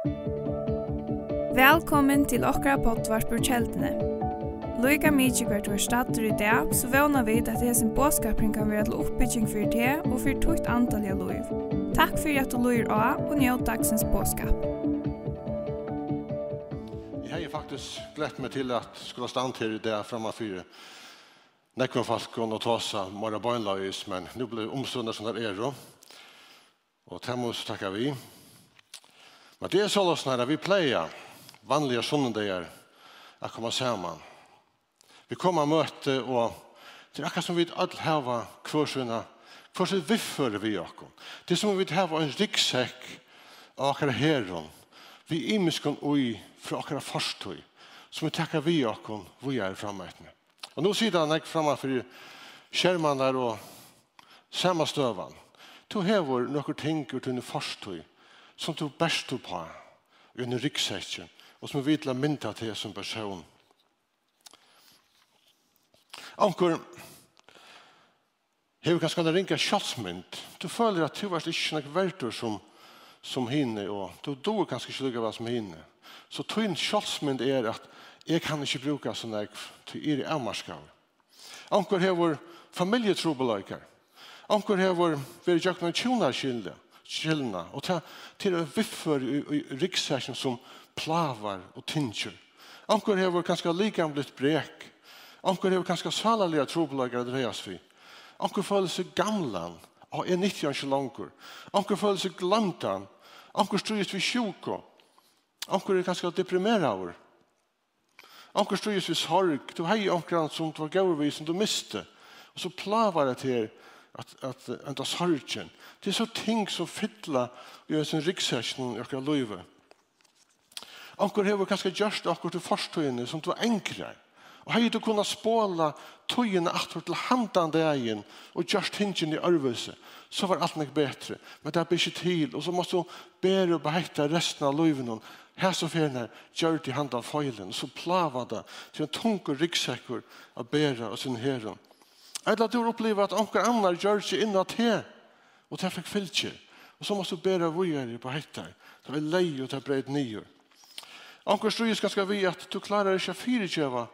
Velkommen til okra pottvarpur kjeldene. Loika mykje hvert var stater i dag, så vana vi at hesen båskapring kan være til oppbygging for det og for tukt antall av loiv. Takk for at du loir av og njød dagsens båskap. Jeg har faktisk glett meg til at skulle stand her i dag framme fire. Nekven falkon og tåsa, mara bøynløys, men nu blir omsundet som der er. Og Temmus takkar vi. Men det er så løsene her, vi pleier vanlige sunnendeger å komme sammen. Vi kommer og møte, og det er akkurat som vi alle har kvarsene, hver sin viffer vi akkurat. Det er som vi har en ryggsekk av akkurat herren, vi imenskene ui fra akkurat forstøy, som vi takker vi akkurat, vi er fremmøtene. Og nå sitter han ikke fremme for skjermene og samastøvene. Du hever noen ting ut under forstøy, som du best på i en ryggsekk, og som vi vil mynda til som person. Anker, hever kanskje kan ringa kjallsmynd. Du føler at du er ikke noe verdur som, som hinne, og du dår kanskje ikke lykke hva som hinne. Så tøyn kjallsmynd er at jeg kan ikke bruka sånn jeg til er avmarskav. Anker har vår familietrobeløyker. Anker hever veri jøkken og tjona skyldig skilna. Og ta til å viffer i, i, i som plavar og tinsjer. Anker hever kanskje likam blitt brek. Anker hever kanskje salalega trobelager det reias vi. Anker føler seg gamlan. Og er nyttig han ikke langer. Anker føler seg glantan. Anker strøyest vi sjuko. Anker er kanskje deprimera over. Anker strøyest vi sorg. Du hei anker som du var gaur vi som du miste. Og så plavar det til at, at enda sorgen. Det er så ting som fyller i en ryggseksjon i akkurat løyve. Anker hever kanskje gjørst akkur til forstøyene som du enkrar. Og hei du kunna spåla tøyene atur til handan degen og gjørst hingen i arvøse, så var alt nek betre. Men det er ikke til, og så måtte du bære og beheita resten av løyven hon. Her så fyrir her, gjør til handan feilen, så plava det til en tungur ryggsekker av bæra og sin herren. Eller at du opplever at onker annar gjør seg inn at he, og det fikk fylkje. Og så måtte du bæra vujere på hettar. Det var lei og det breit nyer. Onker strøy skal skal vi at du klarar ikke fyrirkjøva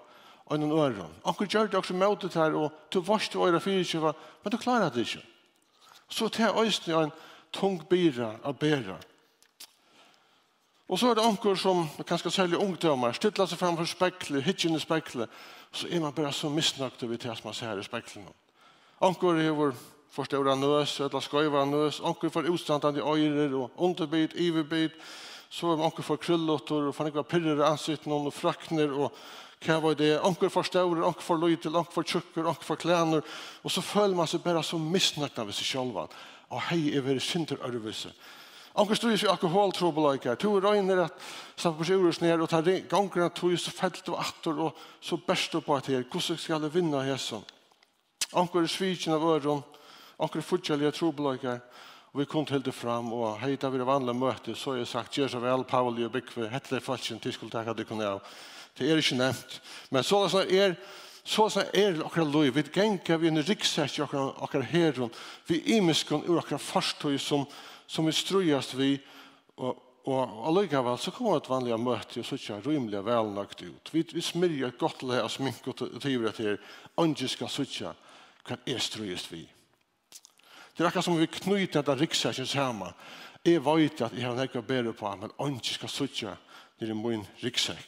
og noen øren. Onker gjør det også møtet her, og du varst du øyre fyrirkjøva, men du klarar det ikke. Så det er øyne en tung byra av bæra. Og så er det anker som, kanskje særlig ungdommer, stiller seg framfor spekler, hitjen i spekler, så er man bare så misnøkt over det som man ser i speklene. Anker er vår forståra nøs, eller skøyva nøs, anker får utstandande øyre og underbit, iverbit, så er anker for krullotter, og for nekva pirrer i ansikten, og frakner, og hva var det, anker for staurer, anker for løytel, anker for tjukker, anker for klæner, og så føler man seg bare så misnøkt over seg selv, og hei jeg vil synder øyvelse. Onkel stod i seg alkoholtrobeleikar. To røyner at slapp på seg urus ned og tar ganger at tog så felt og atter og så best på at her. Hvordan skal jeg vinne hesson? Onkel er svikin av øron. Onkel er fortjellige trobeleikar. Og vi kom til det fram og hei, da vi var vanlig møte, så har jeg sagt gjør så vel Pauli og hette det falsken til skulle takka det kunne av. Det er ikke nevnt. Men så er er så så er det akkurat lov. Vi genker vi en ryggsekk akkurat akkurat her. Vi imiskon ur akkurat farstøy som som vi strøyast vi, og, og allikevel så kommer et vanlig møte, og så ikke rymelig velnagt ut. Vi, vi smyrjer godt le av smink og tyver etter, andre skal så ikke, kan jeg strøyast vi. Det er akkurat som vi knyter dette riksakjens hjemme. Jeg vet at jeg har nekket bedre bære på, men andre skal så ikke, det er min riksak.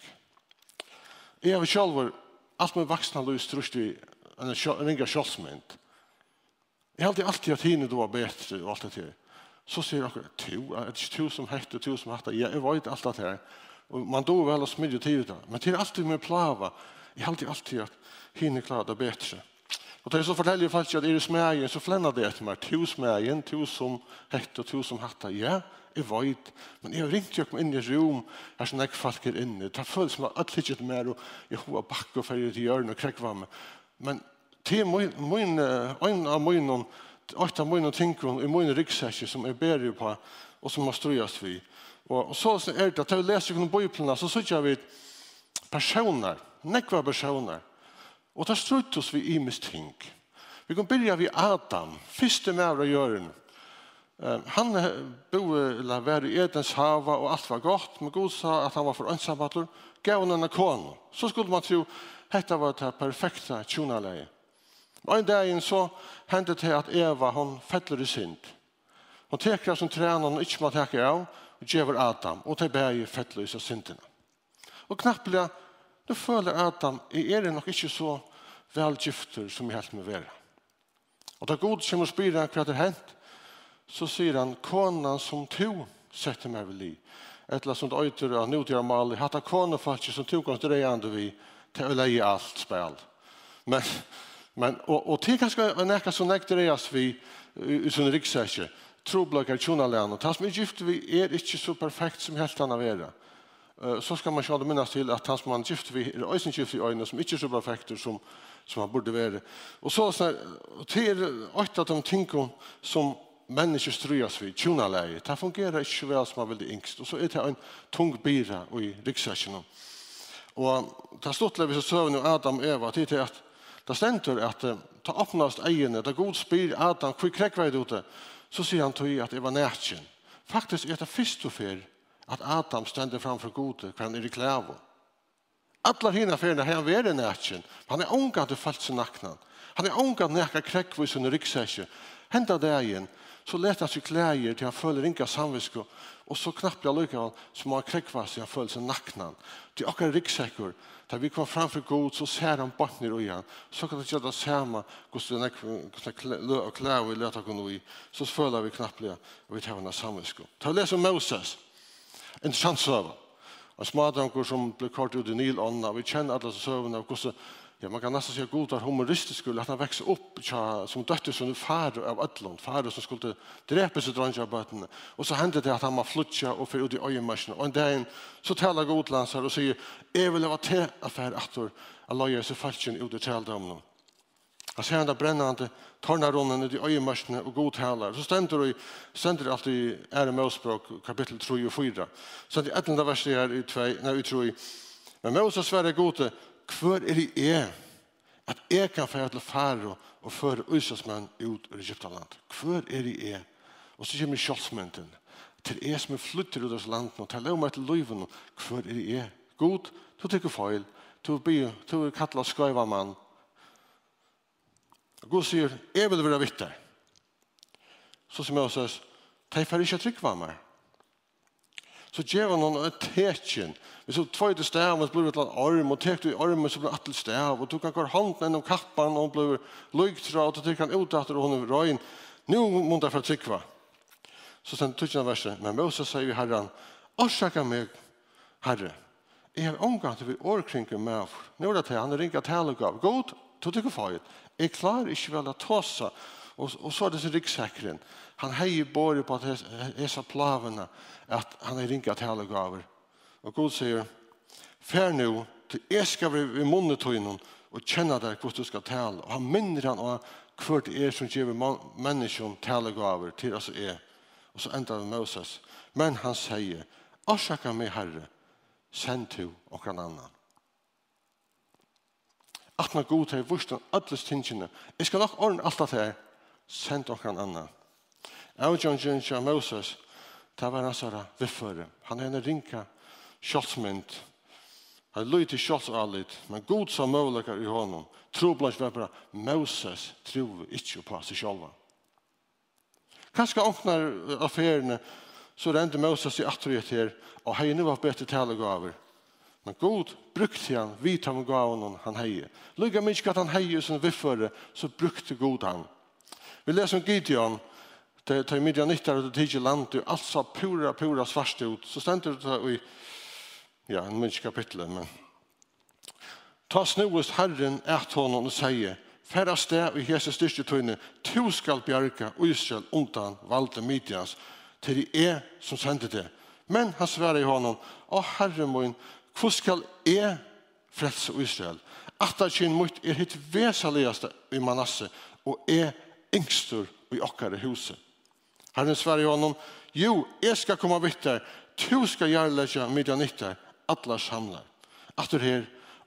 Jeg har selv alt med vaksne løs trus til en ringa kjølsmynd. Jeg har alltid at henne då var bedre og alt det til. Så sier dere, to, er det ikke to som hette, to som hette, ja, jeg vet alt det her. Og man då vel og smidde tid det. Men det er alltid med plava. Jeg har alltid alltid at hinne klarer det bedre. Og det er så forteller jeg faktisk at er det smægen, så flenner det etter meg. To smægen, to som hette, to som hette, ja, jeg vet. Men jeg har ringt jo inn i rom, her som jeg folk er inne. Det føles som at alt ikke er mer, og jeg har bakke og ferdig til hjørnet og krekk var med. Men til min, min, en av mine, åtta mina tyngron i mina ryggsäcker som är ber på och som har ströjats vi. Och, så så är det att jag läser från biblarna så sitter vi personer, nekva personer. Och där strutt oss vi i misting. Vi kan börja vid Adam, första mära gören. Han bo eller var i Edens hava och allt var gott. Men Gud sa att han var för ensamhettor. Gav honom en kon. Så skulle man tro att detta var det perfekta tjonaleget. Og en dag så hendte det at Eva, hon fettler i synd. Hon teker som trener, hon ikke må teke av, og gjør Adam, og det bæger fettler i seg syndene. Og knappelig, nu føler Adam, jeg er nok ikke så velgifter som jeg helt med være. Og da god kommer og spyrer hva det hent, så sier han, kona som to setter meg vel i. Etla som det øyter av nødgjør mal, hatt av kona faktisk som to gans dreier vi, til å leie alt spil. Men Men, og, og til kanskje en ekka som nekter eis vi i sånne riksækje, troblager tjonalen, og tas med gift vi er ikke så perfekt som helt anna vera. Så skal man sjå det minnes til at tas man gift vi er eisen gift i øynene som ikke er så perfekt som, som han burde være. Og så sånn, til åtta de tingene som mennesker strøyas vi, tjonaleie, det fungerer ikke vel som man vil det yngst, og så er det en tung bira i riksækjen. Og det har stått levis og søvn og Adam og Eva til til at Det stender at ta åpnast egene, da god spyr Adam, hvor krekk det ute, så sier han til at det var nætjen. Faktisk er det først og fyr at Adam stender framfor gode, hva han er i klævo. Alla hina fyrna har han vært nætjen. Han er unga til falt sin naknan. Han er unga til nekka krekk vei sin ryggsekje. Henda dagen, så leta seg klæger til han føler inga samvisko, og så knappt jeg lykka som han krekkvar seg han føler seg naknan. Til okkar ryggsekker, Da vi kommer framfor god, så ser han bort ned i han. Så kan det gjøre det samme, hvordan det er klær vi løter kunne i. Så føler vi knappelig og vi tar henne sammenskå. Ta og les om Moses. En sjanssøver. En smadranker som ble kort ut i Nilånda. Vi kjenner alle søvnene av hvordan ja, man kan nästan säga god att humoristisk skulle att han växte upp tja, som dötter som far av ödlån, far som skulle dräpa sig drange av böten. Och så hände det att han var flutja och för ut i öjemärsen. Och en dag så talar god lansar och säger jag vill ha te affär att han lajar sig falsken ut i täldomnen. Han ser den brännande tornaronen ut i öjemärsen och god talar. Så ständer det, ständer det alltid i i Mosbråk kapitel 3 och 4. Så det är ett enda vers i 2, nej, i 3. Men Moses sverre gode Hvor er det jeg at jeg kan fære til faro og føre Øysesmenn ut ur Egyptaland? Hvor er det jeg? Og så kommer kjølsmenten Til jeg som er flytter ut av landet og taler om meg til løyven. Hvor er det jeg? God, du tykker feil. Du blir, du er kattlet skøyva mann. Og God sier, jeg vil være vitter. Så som jeg også sier, de får ikke trygg av meg så gjør han noen tekjen. Hvis du tvøy til stav, så blir det et arm, og tek du i armen, så blir det til stav, og du kan gå hånden gjennom kappan, og blir lyktra, og du tek han ut etter, og hun er røyen. Nå må du derfor trykva. Så sen tusen av verset, men Moses sier vi herren, årsaka meg, herre, jeg har omgang til vi årkrinke med. Nå er det til, han er ringa gav, God, du tykker feil. Jeg klarer ikke vel å ta seg, Och och så det så ryggsäcken. Han heier bare på att hesa plavarna att han er ringat til gaver. Och Gud säger Fär nu till jeg skal vi i munnet ta in och känna där hur du ska tale. Och han minner han och kvart er som ger mennesken tala gaver till oss är. Och så det Moses. Men han säger Årsaka meg, herre, send til og kan annan. man god til vursten, alles tingene. Jeg skal nok ordne alt det her, sent och han annan. Avgjøngen til Moses, det var han hans viffere. Han er en rinka kjolsmynd. Han løy til kjolsalit, men god som møvleikar i hånden. Tro blant var bara, Moses tror ikke på seg sjolva. Kanskje åknar affærene, så rende Moses i atterhet her, og hei nu var bedre talegaver. Men god brukte han, vi tar med gavene han hei. Lugga mykje at han heie som viffere, så brukte god han. Vi leser om Gideon, det tar midjan nyttar og det tidsi land, og alt sa pura, pura svarst ut. Så stender det i, ja, en minns kapitlet, men Ta snuest Herren et honom og sier, Færre sted i hese styrste tøyne, to skal bjerke og Israel undan valde midjans, til det er som sendte det. Men han sverer i honom, Å Herre min, hvor skal jeg frelse Israel? Atterkinn mot er hitt vesaligaste i Manasse, og er yngstur i okkare huset. Herren svarar honom, jo, jeg skal komme vitt der, du skal gjerleggja midjanitter, atlas samlar. Atur her,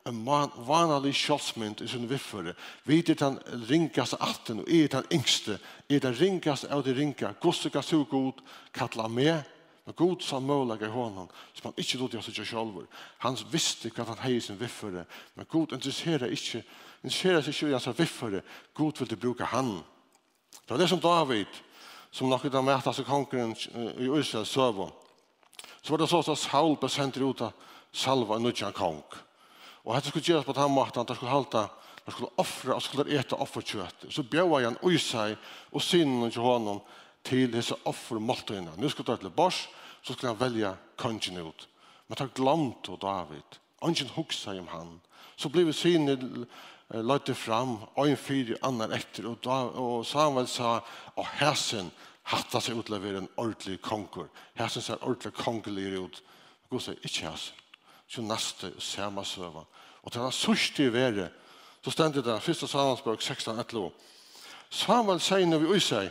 en vanlig kjølsmynd i sin viffere. Vi er den ringeste atten, og er den yngste, er den ringeste av de ringa. Gosse kan så god, kalla med, men god som målaga i honom, som han ikke låter seg sjolver. Han visste hva han hei i sin viffere, men god interesserer ikke, interesserer seg ikke i hans viffere. God vil bruka han. Det var det som David, som nok ut av mætas i kongren i Israel søvå. Så var det så at Saul besendte ut av salva en nødjan kong. Og hette skulle gjøres på den måten, at han skulle halta, han skulle offre, og skulle ete offerkjøtt. Så bjøva han ui seg og sinnen til honom til disse offermåltøyene. Nå skulle han til bors, så skulle han velja kongen ut. Men han glemte David. Ingen hugg seg om han. Så blev synen løtte fram, og en fyr annan etter, og, da, og Samuel sa, og hæsen hatta seg utlevere en ordentlig konger. Hæsen ser ordentlig kongelig ut. God sier, ikke hæsen. Så neste, samme søvann. Og til han sørste i været, så stendet det, 1. Samuelsbøk 16, Samuel sier når vi øyser,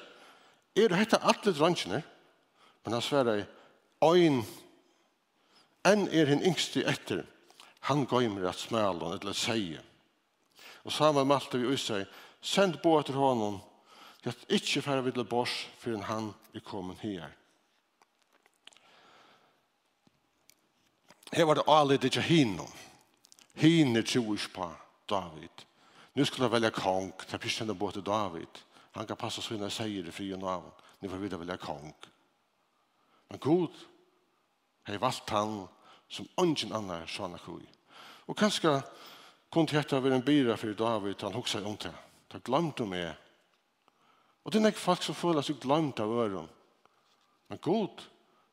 er det hette alle drangene? Men han sverer, øyn, enn er hin yngste etter, han gøymer at smalen, eller sier, Og Samuel malte vi ut seg, send bo etter honom, til at ikke færre vidle bors, for han er kommet her. Her var det alle det ikke hinne. Hinne troes på David. Nu skulle han velge kong, til å pisse bo til David. Han kan passa sina sier det fri og nav. Nu får vi velja kong. Men god, hei valgt han som ungen annar sånne koi. Og kanskje kunne hjärta vara en byrå för David, han huxade om til. Da glemte meg. Og. Och det är ikke folk som føler seg glemt av öron. Men god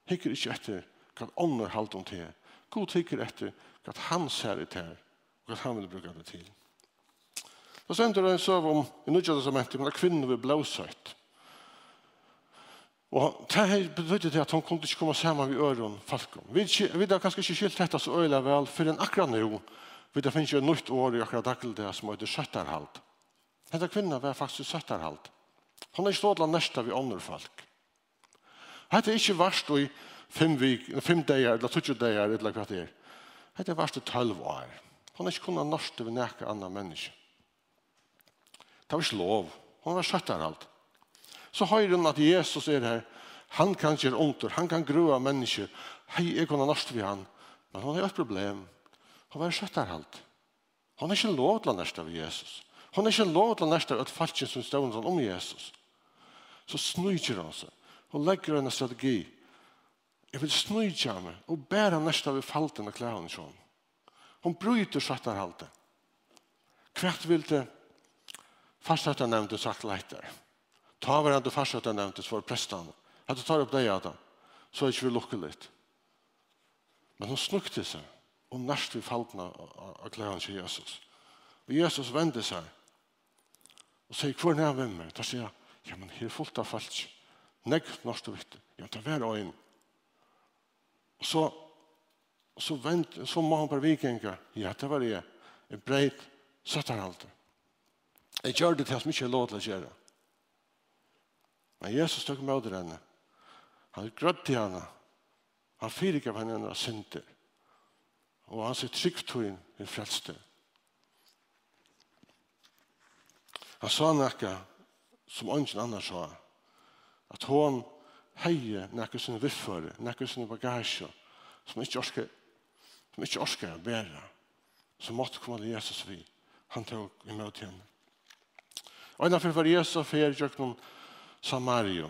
hikker ikke etter hva ånder halte om til. God hikker etter hva han ser det her, og hva han vil bruka det til. Då sender det en søv om, i nødja testamentet, men kvinner vil blåsøyt. Og det her betydde det at hun kunne ikke komme sammen med øren falkom. Vi, vi har kanskje ikke skilt dette så øyelig vel, for en akkurat nå, Vi det finnes jo et nytt år i akkurat daglig det som heter søtterhalt. Hette kvinna var faktisk søtterhalt. Hun er ikke stått av nesta vi ånder folk. Hette er ikke verst i fem, vik, fem dager, eller tutsju dager, eller hva det er. Hette er varst i tølv år. Hon er ikke kunnet norsk til vi nekka anna menneske. Det var ikke lov. Hon var søtterhalt. Så høyre hun at Jesus er her. Han kan gjøre ondt, han kan grua mennesker. Hei, jeg kunne norsk vi han. Men hon har et problem. Hon var skjøtterhalt. Han er ikke lov til å nærste av Jesus. Han er ikke lov til å nærste av et falskjens som stående om Jesus. Så snøyker han seg. Hon legger en strategi. Jeg vil snøyke meg og bæra næsta av falten og klær han sånn. Hon bryter skjøtterhalten. Kvart vil det fastsøtta nevnte sagt leitar. Ta hverandre han nevnte for prestene. Hadde tar opp deg, Adam, så er ikke vi lukket litt. Men hun snukte seg og nærst vi faltna av klæren til Jesus. Og Jesus vende seg og sier, hvor er jeg med meg? Da sier jeg, ja, men her er fullt av falt. Negg nærst og vitt. Ja, det er hver øyn. Og så, så, vent, så må han bare vikinger. Ja, det var jeg. En breit søtterhalte. Jeg gjør det til som ikke er lov til å gjøre. Men Jesus tok med henne. Han grøtt til henne. Han fyrer ikke henne synder og hans er tryggtøyen er frelste. Han sa nekka som ønsken annars sa, at hon heie nekka sin vifføre, nekka sin bagasje, som ikke orsker, som ikke orsker å bære, som måtte komme til Jesus vi. Han tok i møte henne. Og innanfor var Jesus fer gjør noen Samaria.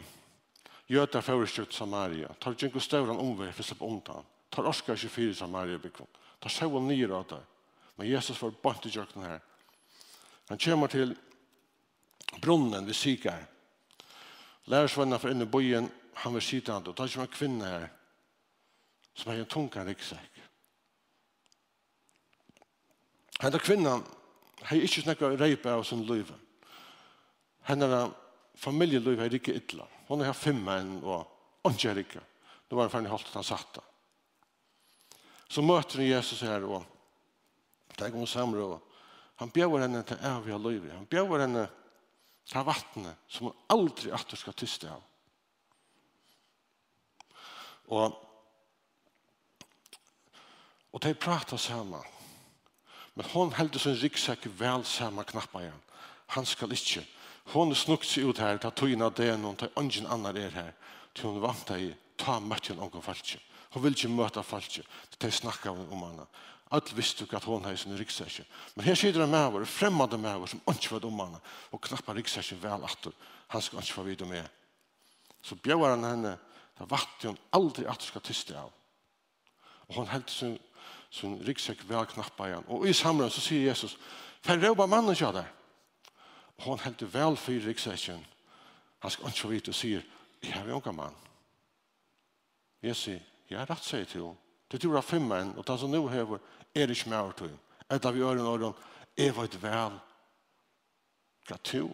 Gjøter føreskjøtt Samaria. Tar ikke en større omvei for å slippe undan. Tar orsker 24 Samaria byggen. Da så han nye av det. Men Jesus får bant i kjøkken her. Han kommer til brunnen ved sykeren. Lærersvennen for inn i byen, han vil sitte han, og da kommer en kvinne her som har en tunga ryggsekk. Henne kvinnan har ikke snakket reipa av sin liv. Hennar familieliv har ikke ytla. Hon har fem menn og ikke er ikke. Det var en ferdig holdt at han satt det. Så møter hun Jesus her, og det går samre og han bjøver henne til evig av livet. Han bjøver henne til vattnet, som hun aldri atter skal tyste av. Og Og de prater sammen. Men hon heldur sin ryggsäck vel sammen knappa igjen. Han skal ikke. Hon er snukt seg ut her, ta tøyna det noen, ta ungen annar er her. Til hon vant deg, ta møtjen ongen falskje. Hun vil ikke møte falske. til er snakket om henne. Alt visste ikke at hun har sin ryggsekje. Men her sitter en maver, en fremmede maver, som ikke vet om henne. Og knapper ryggsekje vel atter. Han skal ikke få vite med. Så bjør han henne, da vatt hun aldri at hun skal tyste av. Og hun heldt sin, sin ryggsekk vel knappa igjen. Og i samlingen så sier Jesus, for råba mannen ikke av deg?» Og hun heldt vel for ryggsekken. Han skal ikke få vite og sier, «Jeg har jo ikke mann.» Jeg sier, Ja, rett seg til henne. Det tror jeg fem menn, og det som nå hever, er ikke mer til henne. Etter vi ører når henne, er vi et vel. Ja, to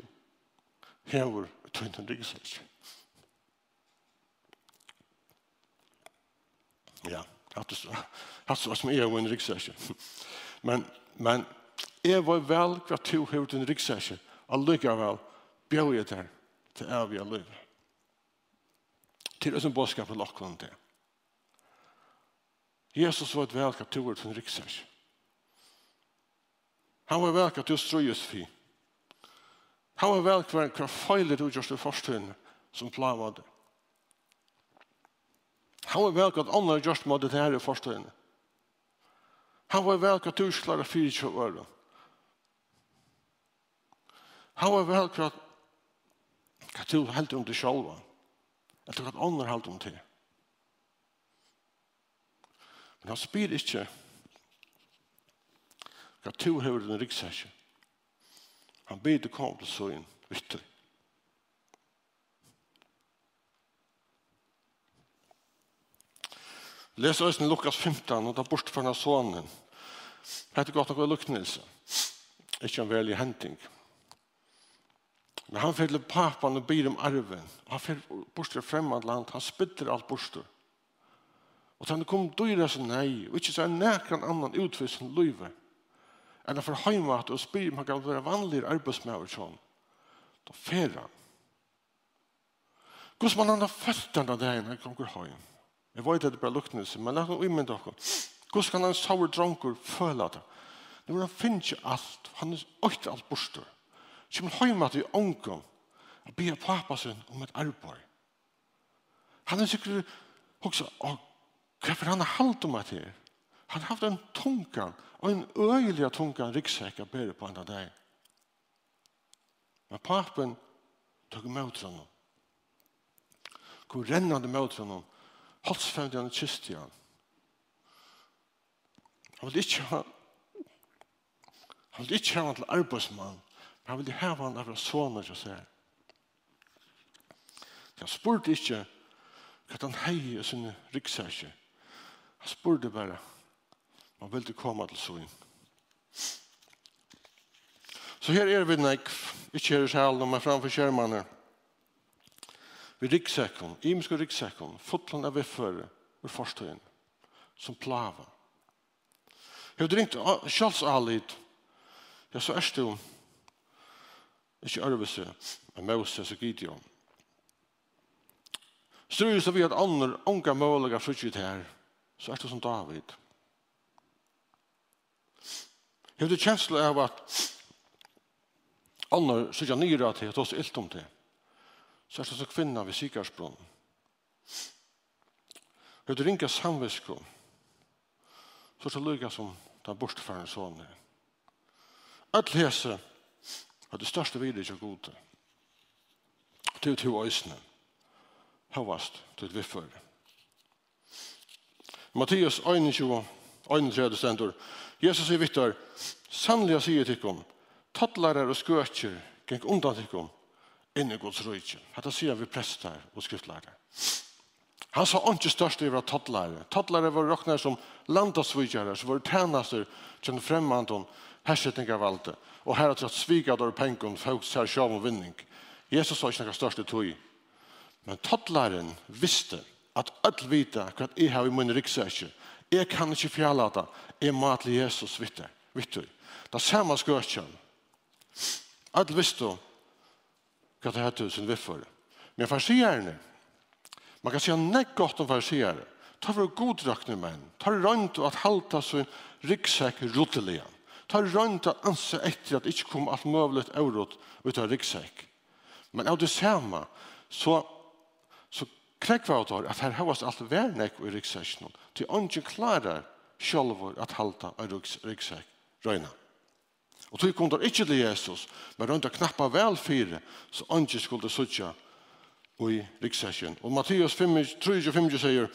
hever tøyne riksøk. Ja, hatt det så Hatt det som er en riksøk. Men, men, jeg var vel hva to hever en riksøk. Allikevel, bjør jeg der til evig liv. Til det som bådskapet lakker om til. Jesus var et ett til vårt en riksers. Han var välkaptor till ströjus fi. Han var välkaptor till en fejlig utgörs till förstånd som plamade. Han var välkaptor andre utgörs med det her i förstånd. Han var välkaptor till klara fyra år. Han var velkatt til å helte om det själva. Jag tror att andra helt om det. Men han spyr ikke hva to høver den ryggsekje. Han byr til kom til søyen ytterlig. Les oss i Lukas 15, og da bort fra denne sonen. Hette godt noe luknelse. Ikke en veldig henting. Men han fyller papan og byr om arven. Han fyller bort til fremmede land. Han spytter alt bort til. Og han kom dyra sin nei, og ikke så er nekran annan utvist som løyver, enn han får heima at og spyr om han kan være vanlig arbeidsmøver sånn. Da fer han. Hvordan man han har følt denne dagen han kommer heim. Jeg vet at det bare luktene seg, men la han umynda dere. Hvordan kan han sauer dronker føle det? Nå han finner ikke alt, han er ikke alt borster. Så man heima til ången, og be pappa sin om et arbeid. Han er sikkert også, og Hva er han har halte om at det? Han har haft en tungan, og en øyelig tungan ryggsekk å bære på en av deg. Men papen tog emot honom. Gå rennande mot honom. Halsfemte han och kysste han. Han ville ikke ha han ville ikke ha han til arbeidsmann, men han ville ha han av sånne til seg. Han spurte ikke hva han heier i sine ryggsäcker. Han spurte bare. Man ville komme til søgn. Så her er vi nek, ikke her i sjælen, men framfor skjermene. Vi ryggsekken, imenske ryggsekken, fotlen av veffere, ur forstøyen, som plava. Jeg har ringt kjølsalit, ja, så er det jo, ikke ærvese, men Moses og Gideon. Strøs av vi at andre unge måliga frutjit her, så er det som David. Hef du kjensle av at andre sykja nyra til at oss ilt om det, så er det som kvinna ved sykarsbron. Hef du ringa samvisko, så er det lykka som den bortfærende sånne. Alt hese er det største videre ikke gode. Til to øysene, høvast til viffere. Mattias 21, 31 stendur. Jesus sier vittar, sannlega sier tikkum, tattlarar og skøtjer, geng undan tikkum, inn i Guds rujtje. Hetta sier vi prestar og skriftlarar. Han sa ikke størst i var tattlare. Tattlare var råknar som landasvigere, som var tænaster til fremmanden hersetninger valde. Og her har tatt svigat av pengen, folk ser sjav og vinning. Jesus sa ikke noe størst i tog. Men tattlaren visste at öll vita hva jeg har i min ryggsäkje. Jeg kan ikke fjalla det. Jeg må til Jesus vitte. vitte. Det samme skøtjen. Öll visste hva det heter sin viffer. Men farsierne, man kan säga nek godt om farsierne. Ta for godrakne menn. Ta rönt og at halta sin ryggsäk rotteligen. Ta rönt og anse etter at ikke kom alt mulig eurot ut av ryggsäk. Men av det samme, så krekk var det at her hevast alt vernek i ryggseksen, til ongen klarar sjálfur at halta av ryggsekk røyna. Og tog kom der ikke til Jesus, men rundt og knappa vel fire, så ongen skulle sutja i ryggsekken. Og Mattias 3,25 sier,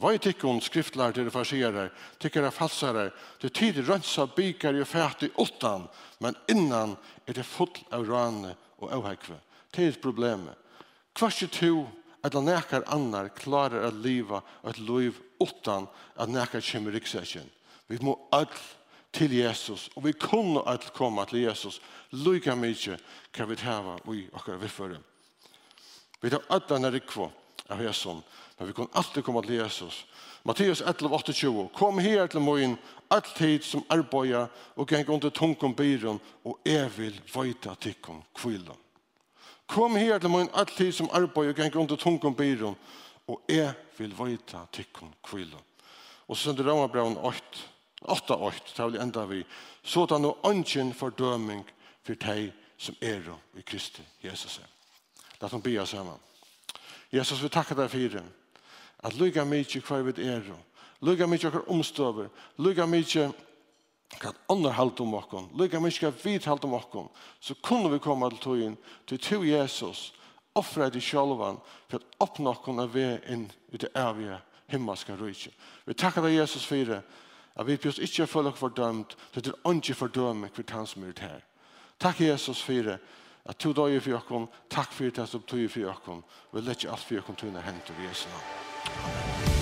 Vai tikkun skriftlær til farserar, tikkar er falsarar, til tid rønsa bikar i fæti åttan, men innan er det full av rane og avhekve. Det er problemet. Hva er to at nekar annar klarar at liva et liv utan at nekar kommer ryggsäcken. Vi må all til Jesus, og vi kunne all komme til Jesus, lykka mykje hva vi hava i okkar viføre. Vi tar alla denne rikva av Jesus, men vi kunne alltid komme til Jesus. Matteus 11:28 Kom her til morgen, alt tid som arbeider, og geng under tungen byron og jeg vil vøyta tikkum kvillan. Kom her til min alltid som arbeid og gikk under tungen byrån, og jeg vil vita tikkun kvillen. Og så sender Rama braun 8, 8, 8, det vil enda vi, så da nå ønsken fordøming for deg som er i Kristi Jesus. La oss be oss sammen. Jesus, vi takker deg for det. At lykka mykje hver vi er. Lykka mykje hver omstøver. Lykka mykje hva andre halte om okken, lykka mykje hva vi halte om okken, så kunne vi komme til togjen til to Jesus, offre i sjolvan, for at oppnå okken av vi inn i det evige himmelske rydse. Vi takkar deg Jesus for det, at vi bjøst ikke føler oss fordømt, det er ikke fordømme hver han som er det her. Takk Jesus for det, at to døye for okken, takk for det som tog for okken, vi lett ikke alt for okken tøyne hentet i Jesu navn. Amen.